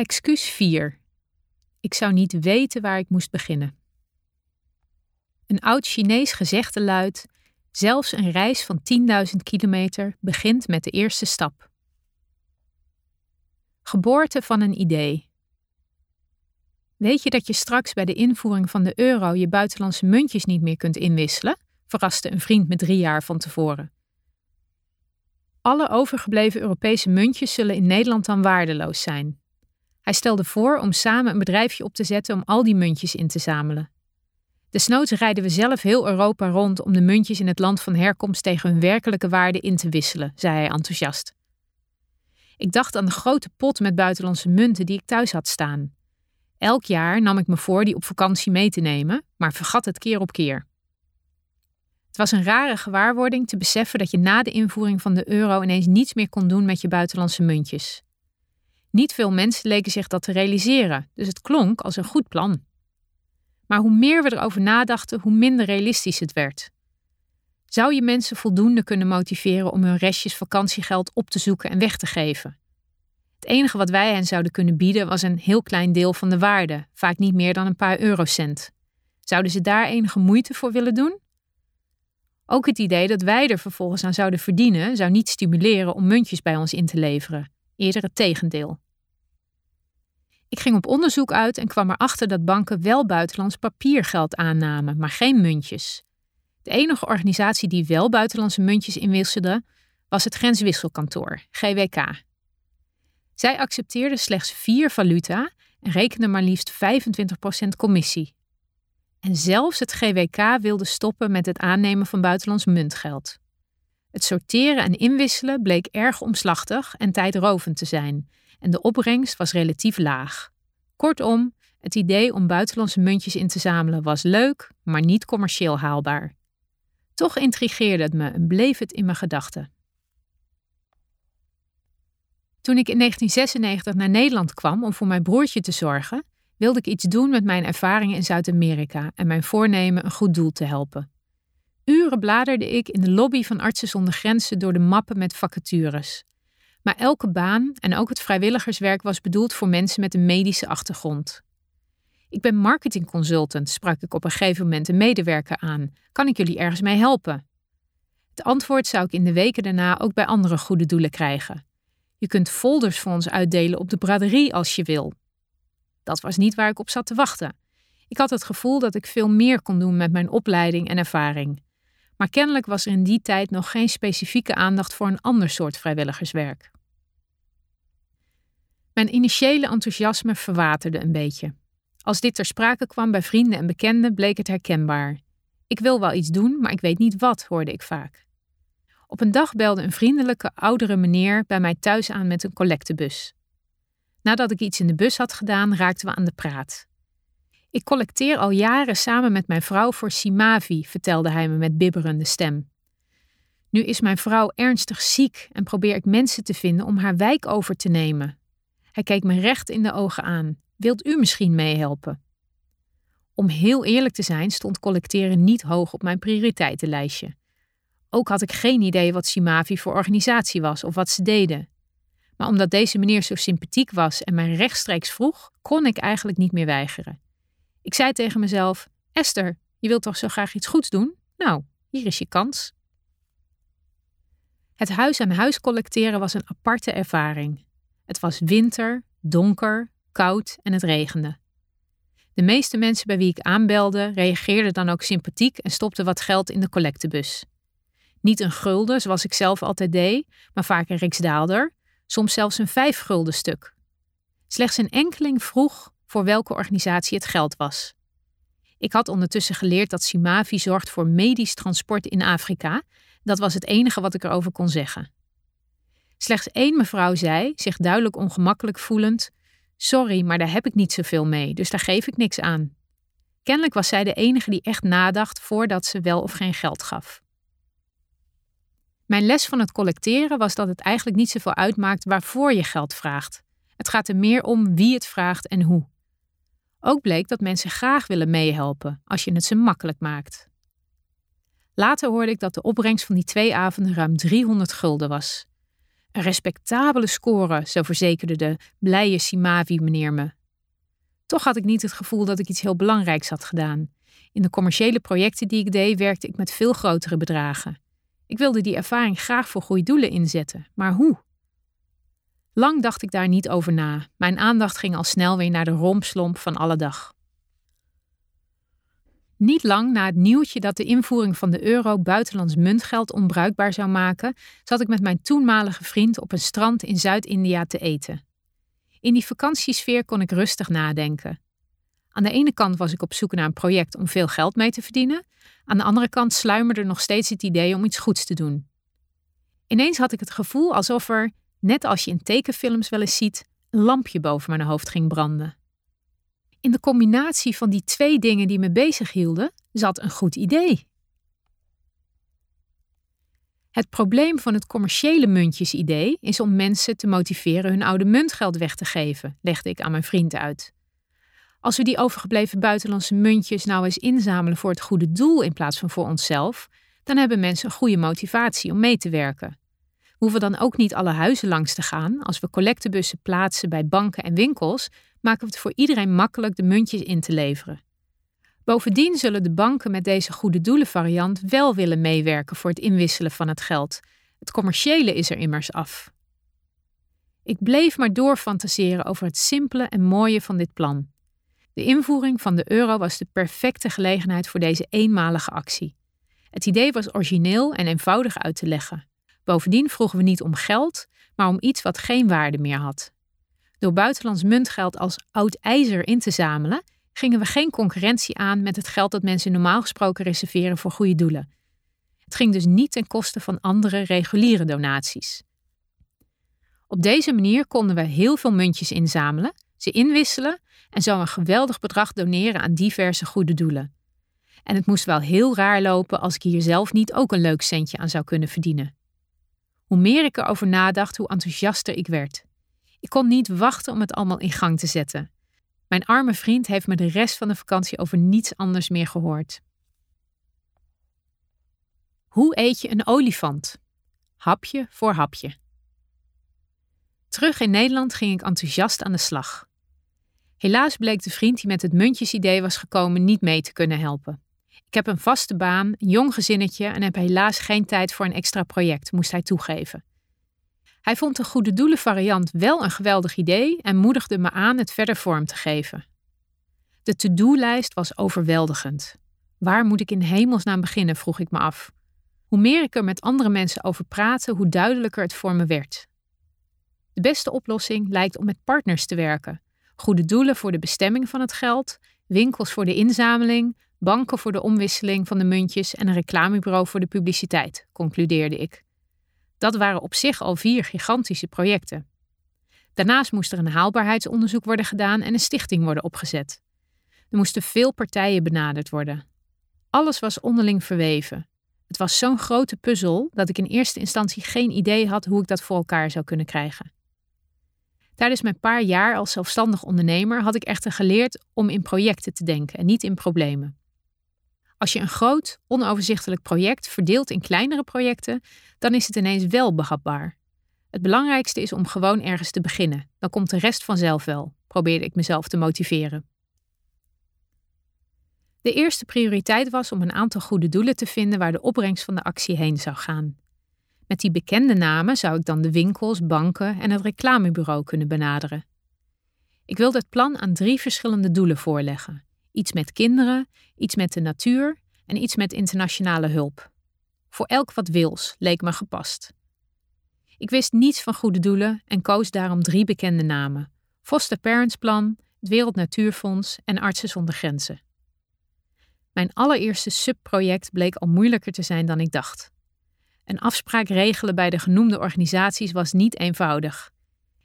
Excuus 4. Ik zou niet weten waar ik moest beginnen. Een oud Chinees gezegde luidt: zelfs een reis van 10.000 kilometer begint met de eerste stap. Geboorte van een idee. Weet je dat je straks bij de invoering van de euro je buitenlandse muntjes niet meer kunt inwisselen? verraste een vriend met drie jaar van tevoren. Alle overgebleven Europese muntjes zullen in Nederland dan waardeloos zijn. Hij stelde voor om samen een bedrijfje op te zetten om al die muntjes in te zamelen. Desnoods rijden we zelf heel Europa rond om de muntjes in het land van herkomst tegen hun werkelijke waarde in te wisselen, zei hij enthousiast. Ik dacht aan de grote pot met buitenlandse munten die ik thuis had staan. Elk jaar nam ik me voor die op vakantie mee te nemen, maar vergat het keer op keer. Het was een rare gewaarwording te beseffen dat je na de invoering van de euro ineens niets meer kon doen met je buitenlandse muntjes. Niet veel mensen leken zich dat te realiseren, dus het klonk als een goed plan. Maar hoe meer we erover nadachten, hoe minder realistisch het werd. Zou je mensen voldoende kunnen motiveren om hun restjes vakantiegeld op te zoeken en weg te geven? Het enige wat wij hen zouden kunnen bieden was een heel klein deel van de waarde, vaak niet meer dan een paar eurocent. Zouden ze daar enige moeite voor willen doen? Ook het idee dat wij er vervolgens aan zouden verdienen, zou niet stimuleren om muntjes bij ons in te leveren eerder het tegendeel. Ik ging op onderzoek uit en kwam erachter dat banken wel buitenlands papiergeld aannamen, maar geen muntjes. De enige organisatie die wel buitenlandse muntjes inwisselde was het Grenswisselkantoor, GWK. Zij accepteerde slechts vier valuta en rekende maar liefst 25% commissie. En zelfs het GWK wilde stoppen met het aannemen van buitenlands muntgeld. Het sorteren en inwisselen bleek erg omslachtig en tijdrovend te zijn, en de opbrengst was relatief laag. Kortom, het idee om buitenlandse muntjes in te zamelen was leuk, maar niet commercieel haalbaar. Toch intrigeerde het me en bleef het in mijn gedachten. Toen ik in 1996 naar Nederland kwam om voor mijn broertje te zorgen, wilde ik iets doen met mijn ervaringen in Zuid-Amerika en mijn voornemen een goed doel te helpen. Uren bladerde ik in de lobby van Artsen zonder Grenzen door de mappen met vacatures. Maar elke baan en ook het vrijwilligerswerk was bedoeld voor mensen met een medische achtergrond. Ik ben marketingconsultant, sprak ik op een gegeven moment een medewerker aan. Kan ik jullie ergens mee helpen? Het antwoord zou ik in de weken daarna ook bij andere goede doelen krijgen. Je kunt folders voor ons uitdelen op de braderie als je wil. Dat was niet waar ik op zat te wachten. Ik had het gevoel dat ik veel meer kon doen met mijn opleiding en ervaring. Maar kennelijk was er in die tijd nog geen specifieke aandacht voor een ander soort vrijwilligerswerk. Mijn initiële enthousiasme verwaterde een beetje. Als dit ter sprake kwam bij vrienden en bekenden, bleek het herkenbaar. Ik wil wel iets doen, maar ik weet niet wat, hoorde ik vaak. Op een dag belde een vriendelijke oudere meneer bij mij thuis aan met een collectebus. Nadat ik iets in de bus had gedaan, raakten we aan de praat. Ik collecteer al jaren samen met mijn vrouw voor Simavi, vertelde hij me met bibberende stem. Nu is mijn vrouw ernstig ziek en probeer ik mensen te vinden om haar wijk over te nemen. Hij keek me recht in de ogen aan. Wilt u misschien meehelpen? Om heel eerlijk te zijn, stond collecteren niet hoog op mijn prioriteitenlijstje. Ook had ik geen idee wat Simavi voor organisatie was of wat ze deden. Maar omdat deze meneer zo sympathiek was en mij rechtstreeks vroeg, kon ik eigenlijk niet meer weigeren. Ik zei tegen mezelf: Esther, je wilt toch zo graag iets goeds doen? Nou, hier is je kans. Het huis aan huis collecteren was een aparte ervaring. Het was winter, donker, koud en het regende. De meeste mensen bij wie ik aanbelde reageerden dan ook sympathiek en stopten wat geld in de collectebus. Niet een gulden, zoals ik zelf altijd deed, maar vaak een riksdaalder, soms zelfs een vijf gulden stuk. Slechts een enkeling vroeg voor welke organisatie het geld was. Ik had ondertussen geleerd dat Simavi zorgt voor medisch transport in Afrika. Dat was het enige wat ik erover kon zeggen. Slechts één mevrouw zei, zich duidelijk ongemakkelijk voelend: Sorry, maar daar heb ik niet zoveel mee, dus daar geef ik niks aan. Kennelijk was zij de enige die echt nadacht voordat ze wel of geen geld gaf. Mijn les van het collecteren was dat het eigenlijk niet zoveel uitmaakt waarvoor je geld vraagt. Het gaat er meer om wie het vraagt en hoe. Ook bleek dat mensen graag willen meehelpen als je het ze makkelijk maakt. Later hoorde ik dat de opbrengst van die twee avonden ruim 300 gulden was. Een respectabele score, zo verzekerde de blije Simavi meneer me. Toch had ik niet het gevoel dat ik iets heel belangrijks had gedaan. In de commerciële projecten die ik deed, werkte ik met veel grotere bedragen. Ik wilde die ervaring graag voor goede doelen inzetten, maar hoe? Lang dacht ik daar niet over na. Mijn aandacht ging al snel weer naar de rompslomp van alle dag. Niet lang na het nieuwtje dat de invoering van de euro buitenlands muntgeld onbruikbaar zou maken, zat ik met mijn toenmalige vriend op een strand in Zuid-India te eten. In die vakantiesfeer kon ik rustig nadenken. Aan de ene kant was ik op zoek naar een project om veel geld mee te verdienen, aan de andere kant sluimerde nog steeds het idee om iets goeds te doen. Ineens had ik het gevoel alsof er, net als je in tekenfilms wel eens ziet, een lampje boven mijn hoofd ging branden. In de combinatie van die twee dingen die me bezighielden, zat een goed idee. Het probleem van het commerciële muntjesidee is om mensen te motiveren hun oude muntgeld weg te geven, legde ik aan mijn vriend uit. Als we die overgebleven buitenlandse muntjes nou eens inzamelen voor het goede doel in plaats van voor onszelf, dan hebben mensen een goede motivatie om mee te werken. Hoeven dan ook niet alle huizen langs te gaan. Als we collectebussen plaatsen bij banken en winkels, maken we het voor iedereen makkelijk de muntjes in te leveren. Bovendien zullen de banken met deze goede doelen variant wel willen meewerken voor het inwisselen van het geld. Het commerciële is er immers af. Ik bleef maar doorfantaseren over het simpele en mooie van dit plan. De invoering van de euro was de perfecte gelegenheid voor deze eenmalige actie. Het idee was origineel en eenvoudig uit te leggen. Bovendien vroegen we niet om geld, maar om iets wat geen waarde meer had. Door buitenlands muntgeld als oud ijzer in te zamelen, gingen we geen concurrentie aan met het geld dat mensen normaal gesproken reserveren voor goede doelen. Het ging dus niet ten koste van andere reguliere donaties. Op deze manier konden we heel veel muntjes inzamelen, ze inwisselen en zo een geweldig bedrag doneren aan diverse goede doelen. En het moest wel heel raar lopen als ik hier zelf niet ook een leuk centje aan zou kunnen verdienen. Hoe meer ik erover nadacht, hoe enthousiaster ik werd. Ik kon niet wachten om het allemaal in gang te zetten. Mijn arme vriend heeft me de rest van de vakantie over niets anders meer gehoord. Hoe eet je een olifant? Hapje voor hapje. Terug in Nederland ging ik enthousiast aan de slag. Helaas bleek de vriend die met het muntjesidee was gekomen niet mee te kunnen helpen. Ik heb een vaste baan, een jong gezinnetje en heb helaas geen tijd voor een extra project, moest hij toegeven. Hij vond de goede doelen variant wel een geweldig idee en moedigde me aan het verder vorm te geven. De to-do-lijst was overweldigend. Waar moet ik in hemelsnaam beginnen, vroeg ik me af. Hoe meer ik er met andere mensen over praatte, hoe duidelijker het voor me werd. De beste oplossing lijkt om met partners te werken. Goede doelen voor de bestemming van het geld, winkels voor de inzameling, banken voor de omwisseling van de muntjes en een reclamebureau voor de publiciteit, concludeerde ik. Dat waren op zich al vier gigantische projecten. Daarnaast moest er een haalbaarheidsonderzoek worden gedaan en een stichting worden opgezet. Er moesten veel partijen benaderd worden. Alles was onderling verweven. Het was zo'n grote puzzel dat ik in eerste instantie geen idee had hoe ik dat voor elkaar zou kunnen krijgen. Tijdens mijn paar jaar als zelfstandig ondernemer had ik echter geleerd om in projecten te denken en niet in problemen. Als je een groot, onoverzichtelijk project verdeelt in kleinere projecten, dan is het ineens wel behapbaar. Het belangrijkste is om gewoon ergens te beginnen. Dan komt de rest vanzelf wel, probeerde ik mezelf te motiveren. De eerste prioriteit was om een aantal goede doelen te vinden waar de opbrengst van de actie heen zou gaan. Met die bekende namen zou ik dan de winkels, banken en het reclamebureau kunnen benaderen. Ik wilde het plan aan drie verschillende doelen voorleggen: iets met kinderen, iets met de natuur en iets met internationale hulp. Voor elk wat wils leek me gepast. Ik wist niets van goede doelen en koos daarom drie bekende namen: Foster Parents Plan, het Wereld Natuurfonds en Artsen zonder Grenzen. Mijn allereerste subproject bleek al moeilijker te zijn dan ik dacht. Een afspraak regelen bij de genoemde organisaties was niet eenvoudig.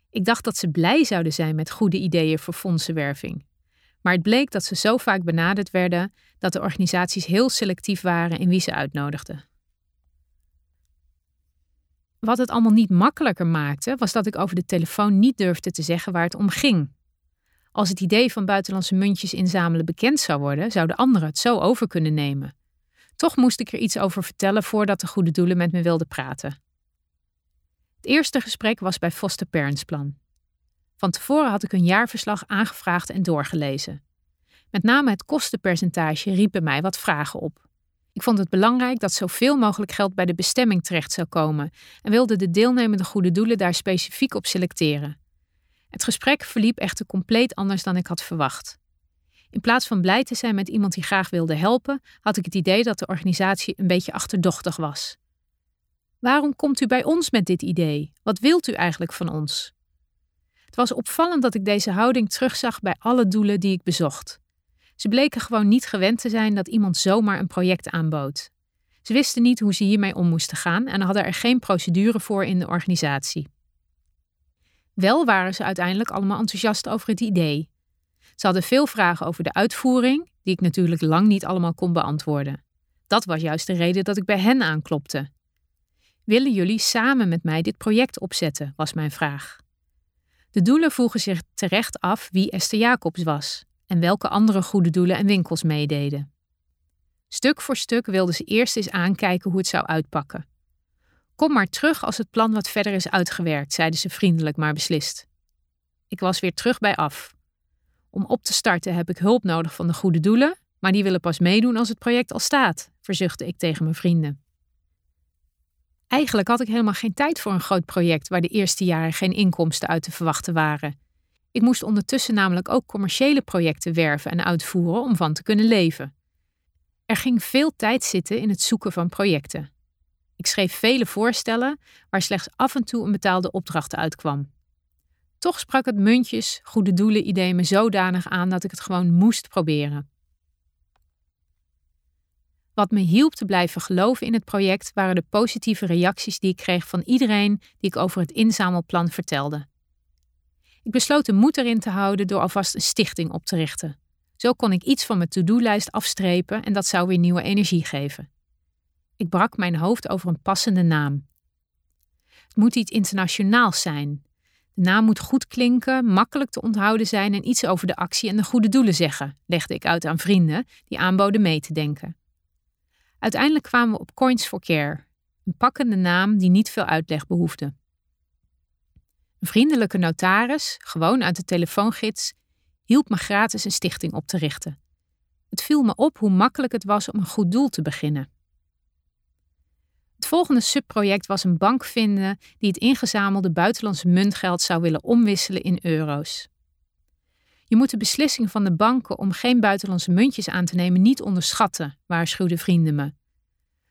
Ik dacht dat ze blij zouden zijn met goede ideeën voor fondsenwerving. Maar het bleek dat ze zo vaak benaderd werden dat de organisaties heel selectief waren in wie ze uitnodigden. Wat het allemaal niet makkelijker maakte, was dat ik over de telefoon niet durfde te zeggen waar het om ging. Als het idee van buitenlandse muntjes inzamelen bekend zou worden, zouden anderen het zo over kunnen nemen. Toch moest ik er iets over vertellen voordat de goede doelen met me wilden praten. Het eerste gesprek was bij Foster Parents Plan. Van tevoren had ik een jaarverslag aangevraagd en doorgelezen. Met name het kostenpercentage riep bij mij wat vragen op. Ik vond het belangrijk dat zoveel mogelijk geld bij de bestemming terecht zou komen en wilde de deelnemende goede doelen daar specifiek op selecteren. Het gesprek verliep echter compleet anders dan ik had verwacht. In plaats van blij te zijn met iemand die graag wilde helpen, had ik het idee dat de organisatie een beetje achterdochtig was. Waarom komt u bij ons met dit idee? Wat wilt u eigenlijk van ons? Het was opvallend dat ik deze houding terugzag bij alle doelen die ik bezocht. Ze bleken gewoon niet gewend te zijn dat iemand zomaar een project aanbood. Ze wisten niet hoe ze hiermee om moesten gaan en hadden er geen procedure voor in de organisatie. Wel waren ze uiteindelijk allemaal enthousiast over het idee. Ze hadden veel vragen over de uitvoering, die ik natuurlijk lang niet allemaal kon beantwoorden. Dat was juist de reden dat ik bij hen aanklopte. Willen jullie samen met mij dit project opzetten? was mijn vraag. De doelen vroegen zich terecht af wie Esther Jacobs was en welke andere goede doelen en winkels meededen. Stuk voor stuk wilden ze eerst eens aankijken hoe het zou uitpakken. Kom maar terug als het plan wat verder is uitgewerkt, zeiden ze vriendelijk maar beslist. Ik was weer terug bij af. Om op te starten heb ik hulp nodig van de goede doelen, maar die willen pas meedoen als het project al staat, verzuchtte ik tegen mijn vrienden. Eigenlijk had ik helemaal geen tijd voor een groot project waar de eerste jaren geen inkomsten uit te verwachten waren. Ik moest ondertussen namelijk ook commerciële projecten werven en uitvoeren om van te kunnen leven. Er ging veel tijd zitten in het zoeken van projecten. Ik schreef vele voorstellen waar slechts af en toe een betaalde opdracht uitkwam. Toch sprak het muntjes, goede doelen idee me zodanig aan dat ik het gewoon moest proberen. Wat me hielp te blijven geloven in het project waren de positieve reacties die ik kreeg van iedereen die ik over het inzamelplan vertelde. Ik besloot de moed erin te houden door alvast een stichting op te richten. Zo kon ik iets van mijn to-do-lijst afstrepen en dat zou weer nieuwe energie geven. Ik brak mijn hoofd over een passende naam. Het moet iets internationaals zijn. De naam moet goed klinken, makkelijk te onthouden zijn en iets over de actie en de goede doelen zeggen, legde ik uit aan vrienden die aanboden mee te denken. Uiteindelijk kwamen we op Coins for Care, een pakkende naam die niet veel uitleg behoefde. Een vriendelijke notaris, gewoon uit de telefoongids, hielp me gratis een stichting op te richten. Het viel me op hoe makkelijk het was om een goed doel te beginnen. Het volgende subproject was een bank vinden die het ingezamelde buitenlandse muntgeld zou willen omwisselen in euro's. Je moet de beslissing van de banken om geen buitenlandse muntjes aan te nemen niet onderschatten, waarschuwden vrienden me.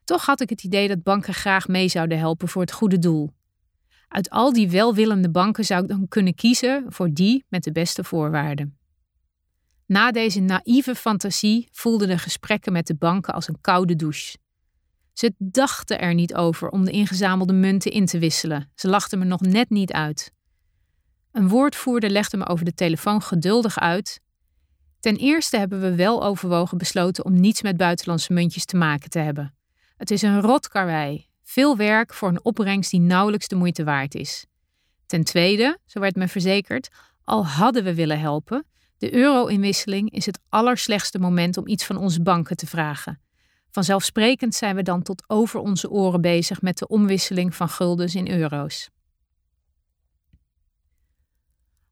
Toch had ik het idee dat banken graag mee zouden helpen voor het goede doel. Uit al die welwillende banken zou ik dan kunnen kiezen voor die met de beste voorwaarden. Na deze naïeve fantasie voelden de gesprekken met de banken als een koude douche. Ze dachten er niet over om de ingezamelde munten in te wisselen. Ze lachten me nog net niet uit. Een woordvoerder legde me over de telefoon geduldig uit. Ten eerste hebben we wel overwogen besloten om niets met buitenlandse muntjes te maken te hebben. Het is een rot karwei. Veel werk voor een opbrengst die nauwelijks de moeite waard is. Ten tweede, zo werd me verzekerd, al hadden we willen helpen, de euro-inwisseling is het allerslechtste moment om iets van onze banken te vragen. Vanzelfsprekend zijn we dan tot over onze oren bezig met de omwisseling van guldens in euro's.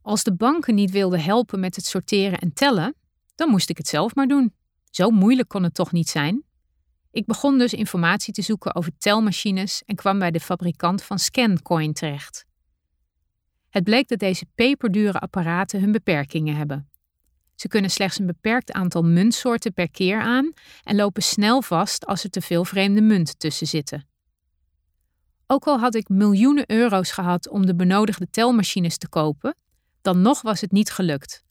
Als de banken niet wilden helpen met het sorteren en tellen, dan moest ik het zelf maar doen. Zo moeilijk kon het toch niet zijn? Ik begon dus informatie te zoeken over telmachines en kwam bij de fabrikant van Scancoin terecht. Het bleek dat deze peperdure apparaten hun beperkingen hebben. Ze kunnen slechts een beperkt aantal muntsoorten per keer aan en lopen snel vast als er te veel vreemde munten tussen zitten. Ook al had ik miljoenen euro's gehad om de benodigde telmachines te kopen, dan nog was het niet gelukt.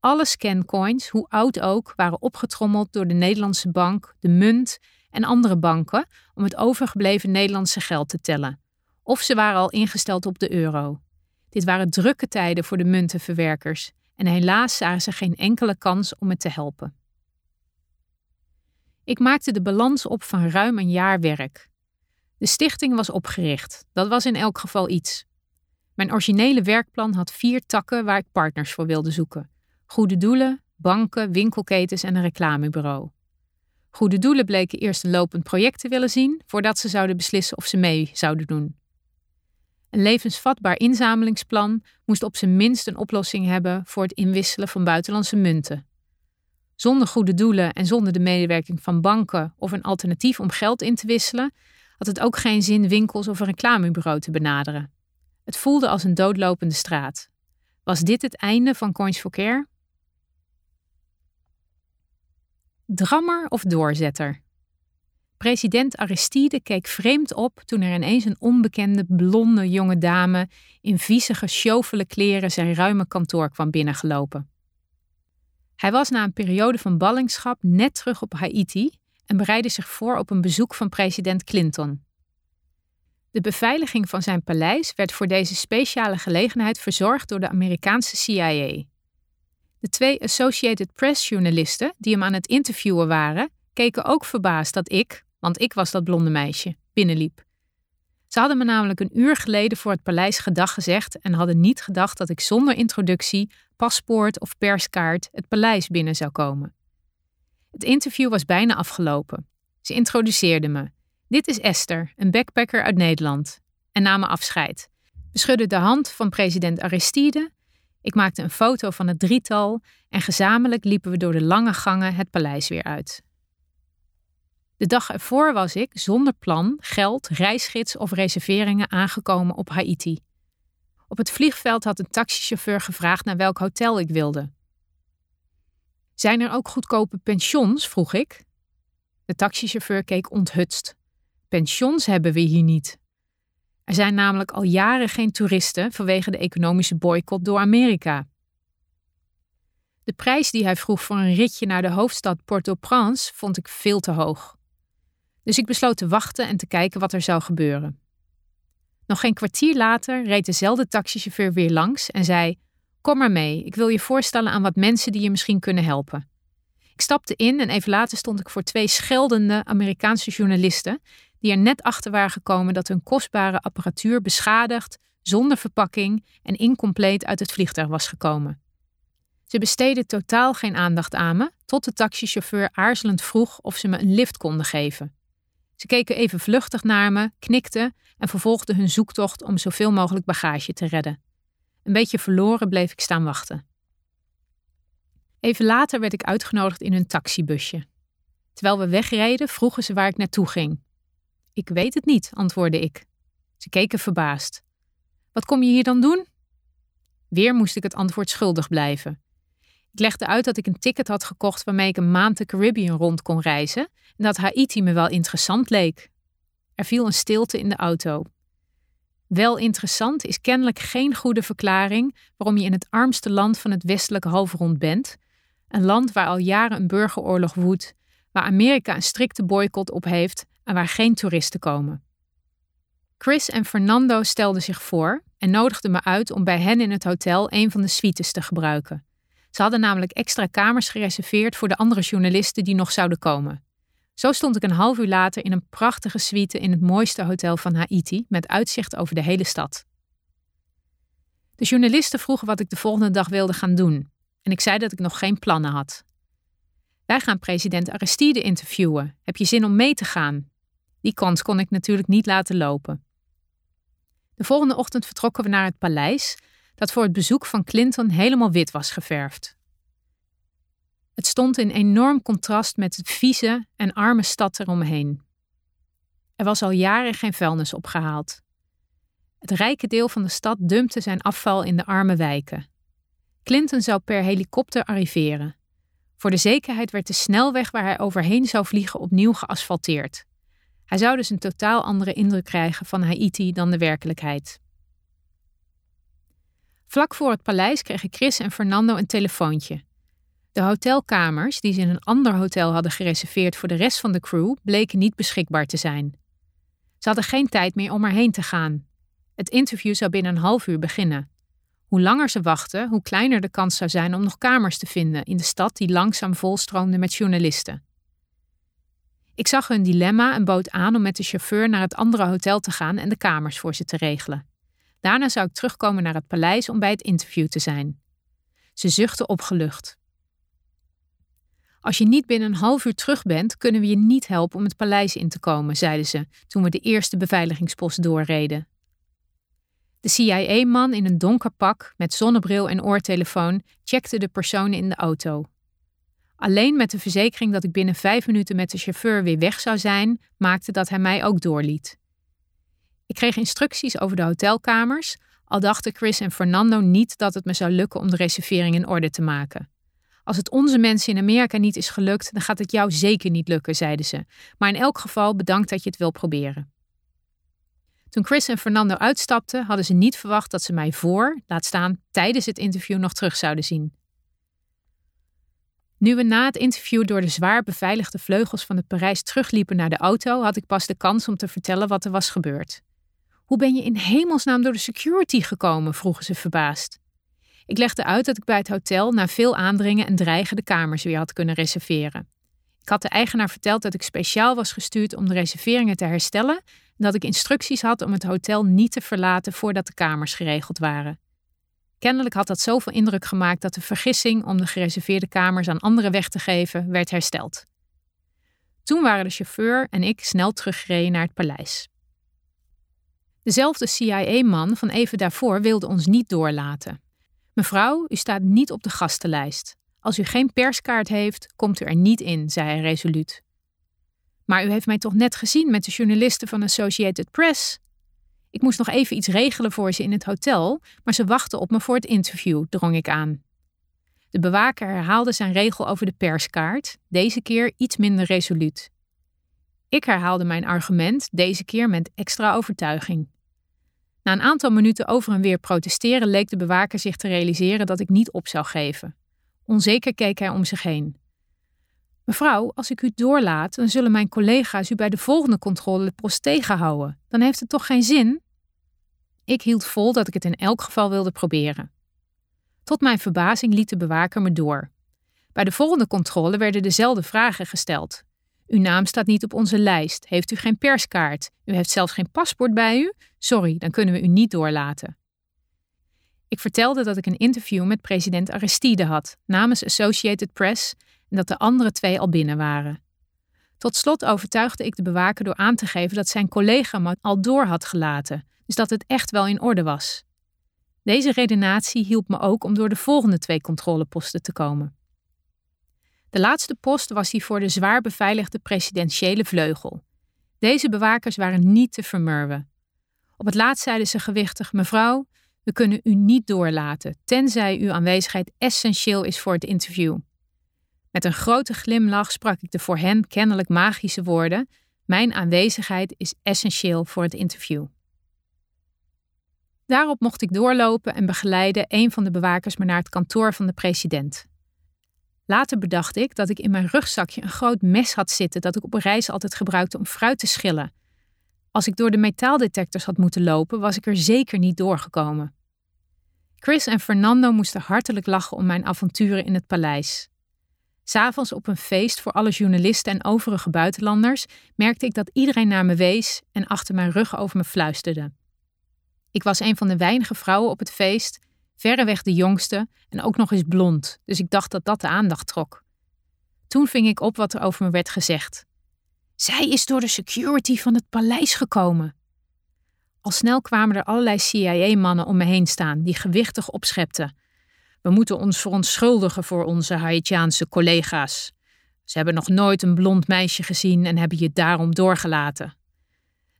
Alle scancoins, hoe oud ook, waren opgetrommeld door de Nederlandse bank, de munt en andere banken om het overgebleven Nederlandse geld te tellen. Of ze waren al ingesteld op de euro. Dit waren drukke tijden voor de muntenverwerkers en helaas zagen ze geen enkele kans om het te helpen. Ik maakte de balans op van ruim een jaar werk. De stichting was opgericht, dat was in elk geval iets. Mijn originele werkplan had vier takken waar ik partners voor wilde zoeken: goede doelen, banken, winkelketens en een reclamebureau. Goede doelen bleken eerst een lopend project te willen zien voordat ze zouden beslissen of ze mee zouden doen. Een levensvatbaar inzamelingsplan moest op zijn minst een oplossing hebben voor het inwisselen van buitenlandse munten. Zonder goede doelen en zonder de medewerking van banken of een alternatief om geld in te wisselen, had het ook geen zin winkels of een reclamebureau te benaderen. Het voelde als een doodlopende straat. Was dit het einde van Coins for Care? Drammer of doorzetter? President Aristide keek vreemd op toen er ineens een onbekende blonde jonge dame in viezige, sjovele kleren zijn ruime kantoor kwam binnengelopen. Hij was na een periode van ballingschap net terug op Haiti en bereidde zich voor op een bezoek van president Clinton. De beveiliging van zijn paleis werd voor deze speciale gelegenheid verzorgd door de Amerikaanse CIA. De twee Associated Press-journalisten die hem aan het interviewen waren, keken ook verbaasd dat ik, want ik was dat blonde meisje, binnenliep. Ze hadden me namelijk een uur geleden voor het paleis gedag gezegd en hadden niet gedacht dat ik zonder introductie, paspoort of perskaart het paleis binnen zou komen. Het interview was bijna afgelopen. Ze introduceerden me. Dit is Esther, een backpacker uit Nederland. En namen afscheid. We schudden de hand van president Aristide. Ik maakte een foto van het drietal en gezamenlijk liepen we door de lange gangen het paleis weer uit. De dag ervoor was ik, zonder plan, geld, reisgids of reserveringen aangekomen op Haiti. Op het vliegveld had een taxichauffeur gevraagd naar welk hotel ik wilde. Zijn er ook goedkope pensions? vroeg ik. De taxichauffeur keek onthutst. Pensions hebben we hier niet. Er zijn namelijk al jaren geen toeristen vanwege de economische boycott door Amerika. De prijs die hij vroeg voor een ritje naar de hoofdstad Port-au-Prince vond ik veel te hoog. Dus ik besloot te wachten en te kijken wat er zou gebeuren. Nog geen kwartier later reed dezelfde taxichauffeur weer langs en zei: Kom maar mee, ik wil je voorstellen aan wat mensen die je misschien kunnen helpen. Ik stapte in en even later stond ik voor twee scheldende Amerikaanse journalisten die er net achter waren gekomen dat hun kostbare apparatuur beschadigd, zonder verpakking en incompleet uit het vliegtuig was gekomen. Ze besteden totaal geen aandacht aan me, tot de taxichauffeur aarzelend vroeg of ze me een lift konden geven. Ze keken even vluchtig naar me, knikten en vervolgden hun zoektocht om zoveel mogelijk bagage te redden. Een beetje verloren bleef ik staan wachten. Even later werd ik uitgenodigd in hun taxibusje. Terwijl we wegreden, vroegen ze waar ik naartoe ging. Ik weet het niet, antwoordde ik. Ze keken verbaasd. Wat kom je hier dan doen? Weer moest ik het antwoord schuldig blijven. Ik legde uit dat ik een ticket had gekocht waarmee ik een maand de Caribbean rond kon reizen en dat Haiti me wel interessant leek. Er viel een stilte in de auto. Wel interessant is kennelijk geen goede verklaring waarom je in het armste land van het westelijke halfrond bent, een land waar al jaren een burgeroorlog woedt, waar Amerika een strikte boycott op heeft en waar geen toeristen komen. Chris en Fernando stelden zich voor en nodigden me uit om bij hen in het hotel een van de suites te gebruiken. Ze hadden namelijk extra kamers gereserveerd voor de andere journalisten die nog zouden komen. Zo stond ik een half uur later in een prachtige suite in het mooiste hotel van Haiti met uitzicht over de hele stad. De journalisten vroegen wat ik de volgende dag wilde gaan doen en ik zei dat ik nog geen plannen had. Wij gaan president Aristide interviewen. Heb je zin om mee te gaan? Die kans kon ik natuurlijk niet laten lopen. De volgende ochtend vertrokken we naar het paleis, dat voor het bezoek van Clinton helemaal wit was geverfd. Het stond in enorm contrast met de vieze en arme stad eromheen. Er was al jaren geen vuilnis opgehaald. Het rijke deel van de stad dumpte zijn afval in de arme wijken. Clinton zou per helikopter arriveren. Voor de zekerheid werd de snelweg waar hij overheen zou vliegen opnieuw geasfalteerd. Hij zou dus een totaal andere indruk krijgen van Haiti dan de werkelijkheid. Vlak voor het paleis kregen Chris en Fernando een telefoontje. De hotelkamers, die ze in een ander hotel hadden gereserveerd voor de rest van de crew, bleken niet beschikbaar te zijn. Ze hadden geen tijd meer om erheen te gaan. Het interview zou binnen een half uur beginnen. Hoe langer ze wachten, hoe kleiner de kans zou zijn om nog kamers te vinden in de stad die langzaam volstroomde met journalisten. Ik zag hun dilemma en bood aan om met de chauffeur naar het andere hotel te gaan en de kamers voor ze te regelen. Daarna zou ik terugkomen naar het paleis om bij het interview te zijn. Ze zuchtte opgelucht. Als je niet binnen een half uur terug bent, kunnen we je niet helpen om het paleis in te komen, zeiden ze toen we de eerste beveiligingspost doorreden. De CIA-man in een donker pak met zonnebril en oortelefoon checkte de personen in de auto. Alleen met de verzekering dat ik binnen vijf minuten met de chauffeur weer weg zou zijn, maakte dat hij mij ook doorliet. Ik kreeg instructies over de hotelkamers, al dachten Chris en Fernando niet dat het me zou lukken om de reservering in orde te maken. Als het onze mensen in Amerika niet is gelukt, dan gaat het jou zeker niet lukken, zeiden ze. Maar in elk geval bedankt dat je het wil proberen. Toen Chris en Fernando uitstapten, hadden ze niet verwacht dat ze mij voor, laat staan tijdens het interview, nog terug zouden zien. Nu we na het interview door de zwaar beveiligde vleugels van het Parijs terugliepen naar de auto, had ik pas de kans om te vertellen wat er was gebeurd. Hoe ben je in hemelsnaam door de security gekomen? vroegen ze verbaasd. Ik legde uit dat ik bij het hotel na veel aandringen en dreigen de kamers weer had kunnen reserveren. Ik had de eigenaar verteld dat ik speciaal was gestuurd om de reserveringen te herstellen en dat ik instructies had om het hotel niet te verlaten voordat de kamers geregeld waren. Kennelijk had dat zoveel indruk gemaakt dat de vergissing om de gereserveerde kamers aan anderen weg te geven werd hersteld. Toen waren de chauffeur en ik snel teruggereden naar het paleis. Dezelfde CIA-man van even daarvoor wilde ons niet doorlaten. Mevrouw, u staat niet op de gastenlijst. Als u geen perskaart heeft, komt u er niet in, zei hij resoluut. Maar u heeft mij toch net gezien met de journalisten van Associated Press? Ik moest nog even iets regelen voor ze in het hotel, maar ze wachten op me voor het interview, drong ik aan. De bewaker herhaalde zijn regel over de perskaart, deze keer iets minder resoluut. Ik herhaalde mijn argument, deze keer met extra overtuiging. Na een aantal minuten over en weer protesteren leek de bewaker zich te realiseren dat ik niet op zou geven. Onzeker keek hij om zich heen. Mevrouw, als ik u doorlaat, dan zullen mijn collega's u bij de volgende controle de post tegenhouden. Dan heeft het toch geen zin? Ik hield vol dat ik het in elk geval wilde proberen. Tot mijn verbazing liet de bewaker me door. Bij de volgende controle werden dezelfde vragen gesteld. Uw naam staat niet op onze lijst. Heeft u geen perskaart? U heeft zelfs geen paspoort bij u? Sorry, dan kunnen we u niet doorlaten. Ik vertelde dat ik een interview met president Aristide had, namens Associated Press, en dat de andere twee al binnen waren. Tot slot overtuigde ik de bewaker door aan te geven dat zijn collega me al door had gelaten, dus dat het echt wel in orde was. Deze redenatie hielp me ook om door de volgende twee controleposten te komen. De laatste post was die voor de zwaar beveiligde presidentiële vleugel. Deze bewakers waren niet te vermurwen. Op het laatst zeiden ze gewichtig: Mevrouw, we kunnen u niet doorlaten, tenzij uw aanwezigheid essentieel is voor het interview. Met een grote glimlach sprak ik de voor hen kennelijk magische woorden: Mijn aanwezigheid is essentieel voor het interview. Daarop mocht ik doorlopen en begeleiden een van de bewakers me naar het kantoor van de president. Later bedacht ik dat ik in mijn rugzakje een groot mes had zitten dat ik op reis altijd gebruikte om fruit te schillen. Als ik door de metaaldetectors had moeten lopen, was ik er zeker niet doorgekomen. Chris en Fernando moesten hartelijk lachen om mijn avonturen in het paleis. S'avonds op een feest voor alle journalisten en overige buitenlanders merkte ik dat iedereen naar me wees en achter mijn rug over me fluisterde. Ik was een van de weinige vrouwen op het feest verreweg de jongste en ook nog eens blond, dus ik dacht dat dat de aandacht trok. Toen ving ik op wat er over me werd gezegd. Zij is door de security van het paleis gekomen. Al snel kwamen er allerlei CIA-mannen om me heen staan, die gewichtig opschepten. We moeten ons verontschuldigen voor onze Haitiaanse collega's. Ze hebben nog nooit een blond meisje gezien en hebben je daarom doorgelaten.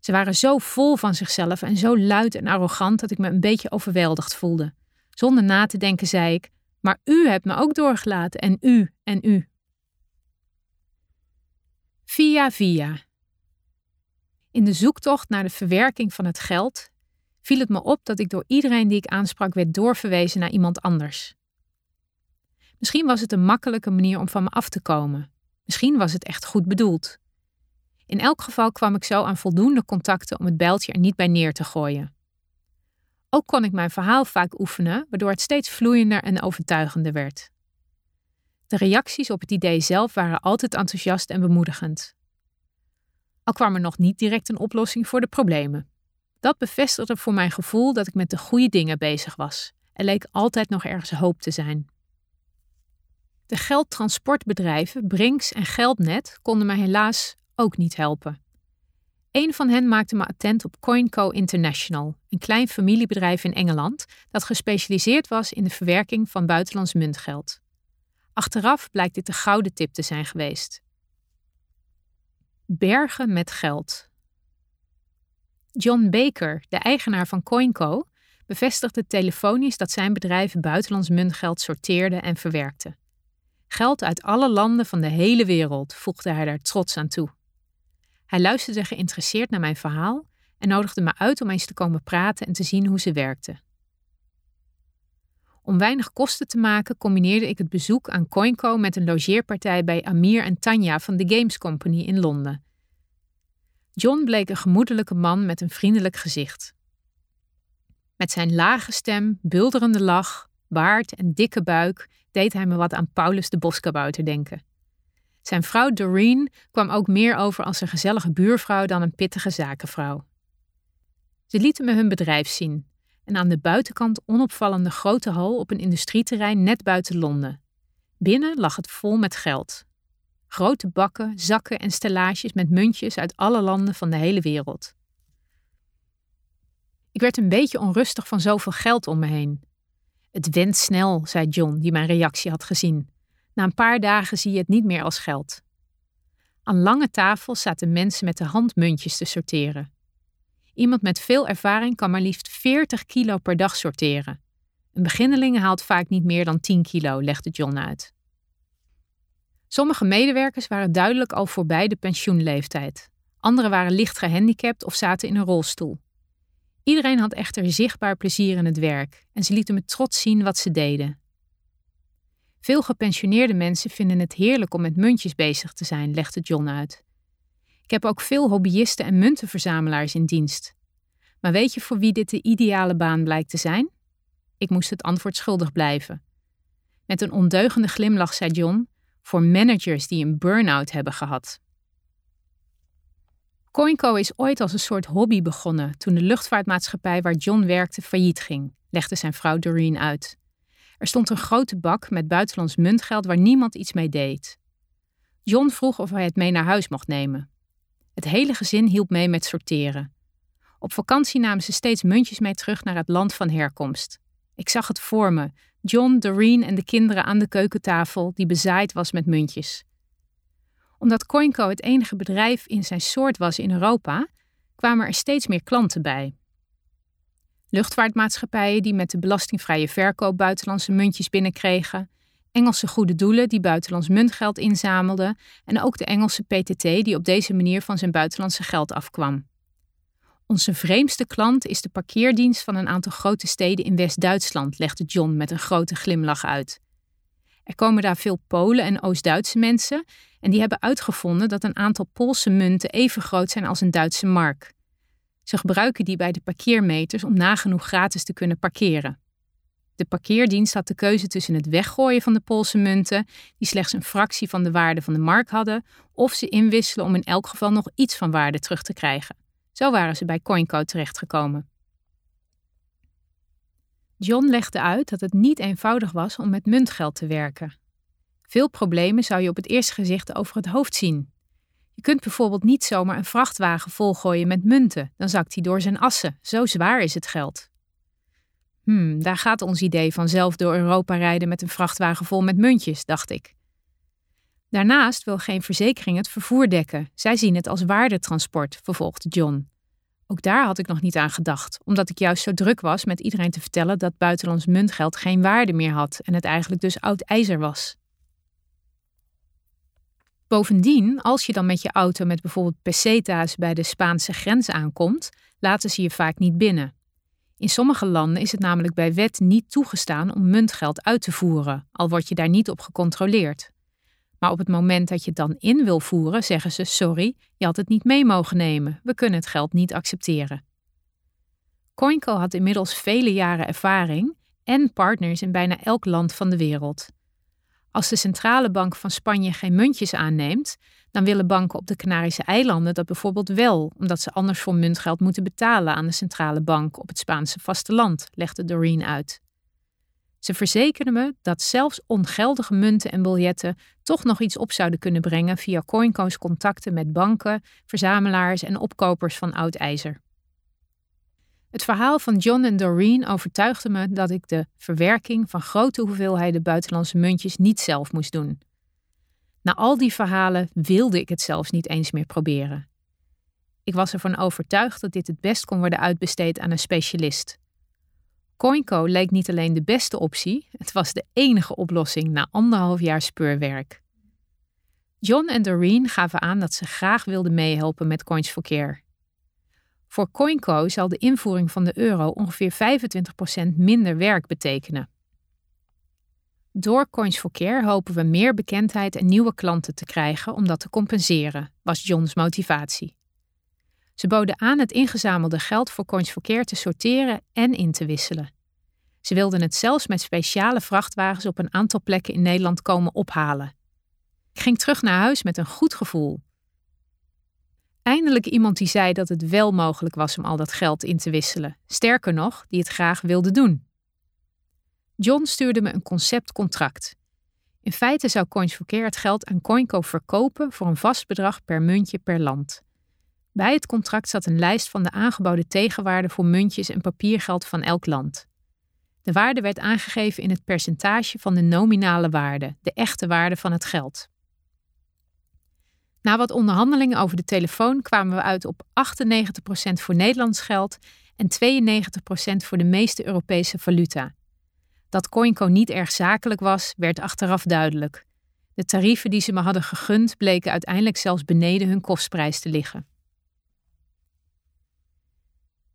Ze waren zo vol van zichzelf en zo luid en arrogant dat ik me een beetje overweldigd voelde. Zonder na te denken zei ik: Maar u hebt me ook doorgelaten en u en u. Via via. In de zoektocht naar de verwerking van het geld viel het me op dat ik door iedereen die ik aansprak werd doorverwezen naar iemand anders. Misschien was het een makkelijke manier om van me af te komen. Misschien was het echt goed bedoeld. In elk geval kwam ik zo aan voldoende contacten om het bijltje er niet bij neer te gooien. Ook kon ik mijn verhaal vaak oefenen, waardoor het steeds vloeiender en overtuigender werd. De reacties op het idee zelf waren altijd enthousiast en bemoedigend. Al kwam er nog niet direct een oplossing voor de problemen. Dat bevestigde voor mijn gevoel dat ik met de goede dingen bezig was. Er leek altijd nog ergens hoop te zijn. De geldtransportbedrijven Brinks en Geldnet konden mij helaas ook niet helpen. Een van hen maakte me attent op CoinCo International, een klein familiebedrijf in Engeland dat gespecialiseerd was in de verwerking van buitenlands muntgeld. Achteraf blijkt dit de gouden tip te zijn geweest. Bergen met geld. John Baker, de eigenaar van CoinCo, bevestigde telefonisch dat zijn bedrijf buitenlands muntgeld sorteerde en verwerkte. Geld uit alle landen van de hele wereld, voegde hij daar trots aan toe. Hij luisterde geïnteresseerd naar mijn verhaal en nodigde me uit om eens te komen praten en te zien hoe ze werkte. Om weinig kosten te maken combineerde ik het bezoek aan CoinCo met een logeerpartij bij Amir en Tanja van de Games Company in Londen. John bleek een gemoedelijke man met een vriendelijk gezicht. Met zijn lage stem, bulderende lach, baard en dikke buik deed hij me wat aan Paulus de Boskabouter denken. Zijn vrouw Doreen kwam ook meer over als een gezellige buurvrouw dan een pittige zakenvrouw. Ze lieten me hun bedrijf zien, en aan de buitenkant onopvallende grote hal op een industrieterrein net buiten Londen. Binnen lag het vol met geld. Grote bakken, zakken en stellages met muntjes uit alle landen van de hele wereld. Ik werd een beetje onrustig van zoveel geld om me heen. Het went snel, zei John, die mijn reactie had gezien. Na een paar dagen zie je het niet meer als geld. Aan lange tafels zaten mensen met de hand muntjes te sorteren. Iemand met veel ervaring kan maar liefst 40 kilo per dag sorteren. Een beginneling haalt vaak niet meer dan 10 kilo, legde John uit. Sommige medewerkers waren duidelijk al voorbij de pensioenleeftijd. Anderen waren licht gehandicapt of zaten in een rolstoel. Iedereen had echter zichtbaar plezier in het werk en ze lieten me trots zien wat ze deden. Veel gepensioneerde mensen vinden het heerlijk om met muntjes bezig te zijn, legde John uit. Ik heb ook veel hobbyisten en muntenverzamelaars in dienst. Maar weet je voor wie dit de ideale baan blijkt te zijn? Ik moest het antwoord schuldig blijven. Met een ondeugende glimlach zei John: voor managers die een burn-out hebben gehad. CoinCo is ooit als een soort hobby begonnen toen de luchtvaartmaatschappij waar John werkte failliet ging, legde zijn vrouw Doreen uit. Er stond een grote bak met buitenlands muntgeld waar niemand iets mee deed. John vroeg of hij het mee naar huis mocht nemen. Het hele gezin hielp mee met sorteren. Op vakantie namen ze steeds muntjes mee terug naar het land van herkomst. Ik zag het voor me: John, Doreen en de kinderen aan de keukentafel die bezaaid was met muntjes. Omdat CoinCo het enige bedrijf in zijn soort was in Europa, kwamen er steeds meer klanten bij. Luchtvaartmaatschappijen die met de belastingvrije verkoop buitenlandse muntjes binnenkregen, Engelse goede doelen die buitenlands muntgeld inzamelden en ook de Engelse PTT die op deze manier van zijn buitenlandse geld afkwam. Onze vreemdste klant is de parkeerdienst van een aantal grote steden in West-Duitsland, legde John met een grote glimlach uit. Er komen daar veel Polen en Oost-Duitse mensen en die hebben uitgevonden dat een aantal Poolse munten even groot zijn als een Duitse mark. Ze gebruiken die bij de parkeermeters om nagenoeg gratis te kunnen parkeren. De parkeerdienst had de keuze tussen het weggooien van de Poolse munten, die slechts een fractie van de waarde van de mark hadden, of ze inwisselen om in elk geval nog iets van waarde terug te krijgen. Zo waren ze bij CoinCo terechtgekomen. John legde uit dat het niet eenvoudig was om met muntgeld te werken. Veel problemen zou je op het eerste gezicht over het hoofd zien. Je kunt bijvoorbeeld niet zomaar een vrachtwagen volgooien met munten, dan zakt hij door zijn assen. Zo zwaar is het geld. Hmm, daar gaat ons idee van zelf door Europa rijden met een vrachtwagen vol met muntjes, dacht ik. Daarnaast wil geen verzekering het vervoer dekken. Zij zien het als waardetransport, vervolgde John. Ook daar had ik nog niet aan gedacht, omdat ik juist zo druk was met iedereen te vertellen dat buitenlands muntgeld geen waarde meer had en het eigenlijk dus oud ijzer was. Bovendien, als je dan met je auto met bijvoorbeeld peseta's bij de Spaanse grens aankomt, laten ze je vaak niet binnen. In sommige landen is het namelijk bij wet niet toegestaan om muntgeld uit te voeren, al word je daar niet op gecontroleerd. Maar op het moment dat je het dan in wil voeren, zeggen ze: Sorry, je had het niet mee mogen nemen, we kunnen het geld niet accepteren. CoinCo had inmiddels vele jaren ervaring en partners in bijna elk land van de wereld. Als de centrale bank van Spanje geen muntjes aanneemt, dan willen banken op de Canarische eilanden dat bijvoorbeeld wel, omdat ze anders voor muntgeld moeten betalen aan de centrale bank op het Spaanse vasteland, legde Doreen uit. Ze verzekerden me dat zelfs ongeldige munten en biljetten toch nog iets op zouden kunnen brengen via CoinCo's contacten met banken, verzamelaars en opkopers van oud ijzer. Het verhaal van John en Doreen overtuigde me dat ik de verwerking van grote hoeveelheden buitenlandse muntjes niet zelf moest doen. Na al die verhalen wilde ik het zelfs niet eens meer proberen. Ik was ervan overtuigd dat dit het best kon worden uitbesteed aan een specialist. CoinCo leek niet alleen de beste optie, het was de enige oplossing na anderhalf jaar speurwerk. John en Doreen gaven aan dat ze graag wilden meehelpen met Coins for Care. Voor CoinCo zal de invoering van de euro ongeveer 25% minder werk betekenen. Door Coins for Care hopen we meer bekendheid en nieuwe klanten te krijgen om dat te compenseren, was John's motivatie. Ze boden aan het ingezamelde geld voor Coins for Care te sorteren en in te wisselen. Ze wilden het zelfs met speciale vrachtwagens op een aantal plekken in Nederland komen ophalen. Ik ging terug naar huis met een goed gevoel. Eindelijk iemand die zei dat het wel mogelijk was om al dat geld in te wisselen. Sterker nog, die het graag wilde doen. John stuurde me een conceptcontract. In feite zou Coins for Care het geld aan CoinCo verkopen voor een vast bedrag per muntje per land. Bij het contract zat een lijst van de aangeboden tegenwaarden voor muntjes en papiergeld van elk land. De waarde werd aangegeven in het percentage van de nominale waarde, de echte waarde van het geld. Na wat onderhandelingen over de telefoon kwamen we uit op 98% voor Nederlands geld en 92% voor de meeste Europese valuta. Dat CoinCo niet erg zakelijk was, werd achteraf duidelijk. De tarieven die ze me hadden gegund bleken uiteindelijk zelfs beneden hun kostprijs te liggen.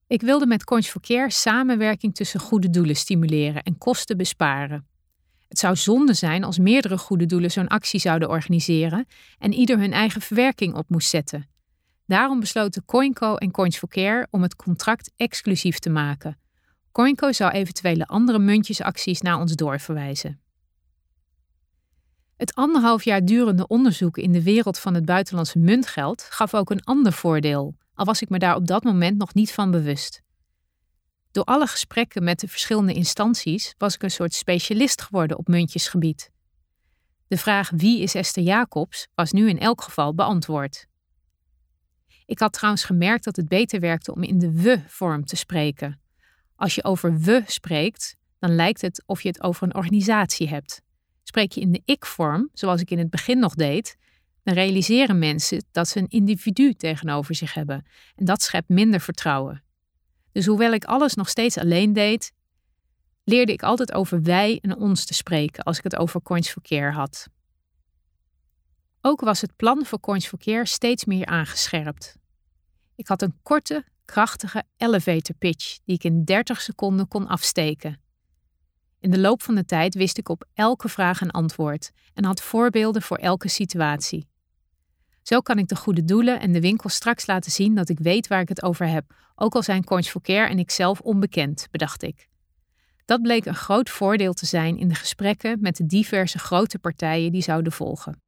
Ik wilde met Coins for Care samenwerking tussen goede doelen stimuleren en kosten besparen. Het zou zonde zijn als meerdere goede doelen zo'n actie zouden organiseren en ieder hun eigen verwerking op moest zetten. Daarom besloten CoinCo en Coins for Care om het contract exclusief te maken. CoinCo zou eventuele andere muntjesacties naar ons doorverwijzen. Het anderhalf jaar durende onderzoek in de wereld van het buitenlandse muntgeld gaf ook een ander voordeel al was ik me daar op dat moment nog niet van bewust. Door alle gesprekken met de verschillende instanties was ik een soort specialist geworden op muntjesgebied. De vraag wie is Esther Jacobs was nu in elk geval beantwoord. Ik had trouwens gemerkt dat het beter werkte om in de we-vorm te spreken. Als je over we spreekt, dan lijkt het of je het over een organisatie hebt. Spreek je in de ik-vorm, zoals ik in het begin nog deed, dan realiseren mensen dat ze een individu tegenover zich hebben. En dat schept minder vertrouwen. Dus hoewel ik alles nog steeds alleen deed, leerde ik altijd over wij en ons te spreken als ik het over Coins had. Ook was het plan voor Coins steeds meer aangescherpt. Ik had een korte, krachtige elevator pitch die ik in 30 seconden kon afsteken. In de loop van de tijd wist ik op elke vraag een antwoord en had voorbeelden voor elke situatie. Zo kan ik de goede doelen en de winkel straks laten zien dat ik weet waar ik het over heb, ook al zijn Coins for Care en ik zelf onbekend, bedacht ik. Dat bleek een groot voordeel te zijn in de gesprekken met de diverse grote partijen die zouden volgen.